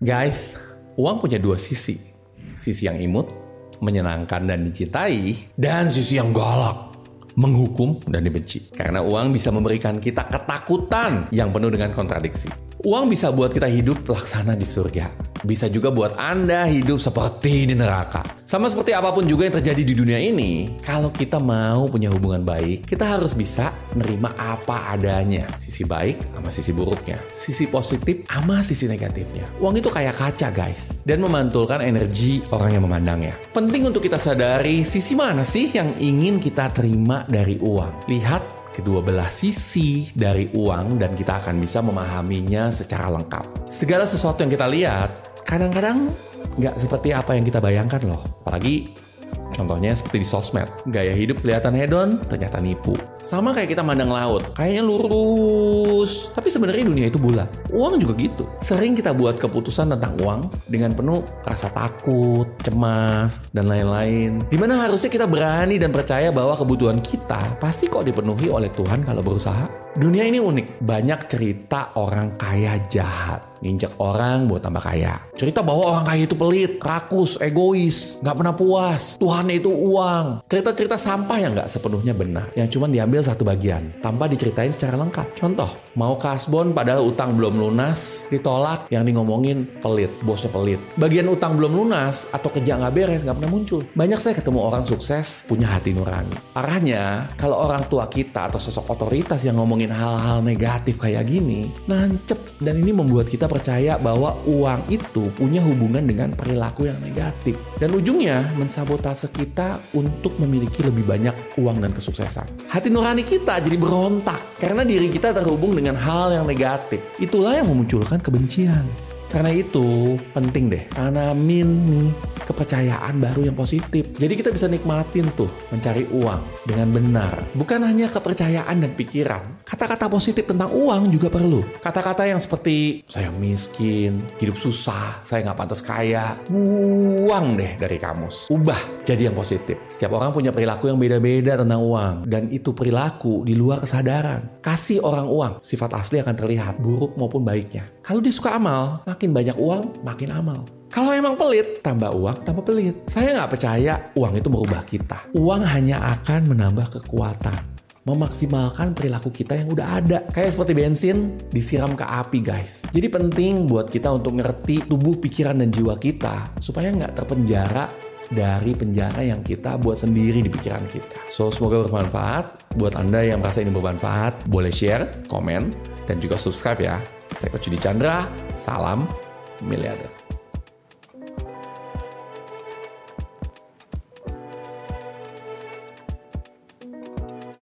Guys, uang punya dua sisi. Sisi yang imut, menyenangkan dan dicintai, dan sisi yang galak, menghukum dan dibenci. Karena uang bisa memberikan kita ketakutan yang penuh dengan kontradiksi. Uang bisa buat kita hidup laksana di surga. Bisa juga buat Anda hidup seperti di neraka. Sama seperti apa pun juga yang terjadi di dunia ini, kalau kita mau punya hubungan baik, kita harus bisa nerima apa adanya. Sisi baik sama sisi buruknya. Sisi positif sama sisi negatifnya. Uang itu kayak kaca guys. Dan memantulkan energi orang yang memandangnya. Penting untuk kita sadari sisi mana sih yang ingin kita terima dari uang. Lihat kedua belah sisi dari uang dan kita akan bisa memahaminya secara lengkap. Segala sesuatu yang kita lihat kadang-kadang nggak seperti apa yang kita bayangkan loh. Apalagi Contohnya seperti di sosmed, gaya hidup kelihatan hedon, ternyata nipu. Sama kayak kita mandang laut, kayaknya lurus, tapi sebenarnya dunia itu bulat. Uang juga gitu. Sering kita buat keputusan tentang uang dengan penuh rasa takut, cemas, dan lain-lain. Di mana harusnya kita berani dan percaya bahwa kebutuhan kita pasti kok dipenuhi oleh Tuhan kalau berusaha. Dunia ini unik, banyak cerita orang kaya jahat nginjek orang buat tambah kaya. Cerita bahwa orang kaya itu pelit, rakus, egois, nggak pernah puas, Tuhannya itu uang. Cerita-cerita sampah yang nggak sepenuhnya benar, yang cuma diambil satu bagian, tanpa diceritain secara lengkap. Contoh, mau kasbon padahal utang belum lunas, ditolak yang di ngomongin pelit, bosnya pelit. Bagian utang belum lunas atau kerja nggak beres nggak pernah muncul. Banyak saya ketemu orang sukses punya hati nurani. Arahnya, kalau orang tua kita atau sosok otoritas yang ngomongin hal-hal negatif kayak gini, nancep dan ini membuat kita percaya bahwa uang itu punya hubungan dengan perilaku yang negatif. Dan ujungnya mensabotase kita untuk memiliki lebih banyak uang dan kesuksesan. Hati nurani kita jadi berontak karena diri kita terhubung dengan hal yang negatif. Itulah yang memunculkan kebencian. Karena itu penting deh tanamin nih kepercayaan baru yang positif. Jadi kita bisa nikmatin tuh mencari uang dengan benar. Bukan hanya kepercayaan dan pikiran. Kata-kata positif tentang uang juga perlu. Kata-kata yang seperti saya miskin, hidup susah, saya nggak pantas kaya. Buang deh dari kamus. Ubah jadi yang positif. Setiap orang punya perilaku yang beda-beda tentang uang. Dan itu perilaku di luar kesadaran. Kasih orang uang, sifat asli akan terlihat buruk maupun baiknya. Kalau dia suka amal, makin banyak uang, makin amal. Kalau emang pelit, tambah uang, tambah pelit. Saya nggak percaya uang itu merubah kita. Uang hanya akan menambah kekuatan. Memaksimalkan perilaku kita yang udah ada. Kayak seperti bensin disiram ke api guys. Jadi penting buat kita untuk ngerti tubuh, pikiran, dan jiwa kita. Supaya nggak terpenjara dari penjara yang kita buat sendiri di pikiran kita. So, semoga bermanfaat. Buat Anda yang merasa ini bermanfaat, boleh share, komen, dan juga subscribe ya. Saya Coach Chandra, salam miliarder.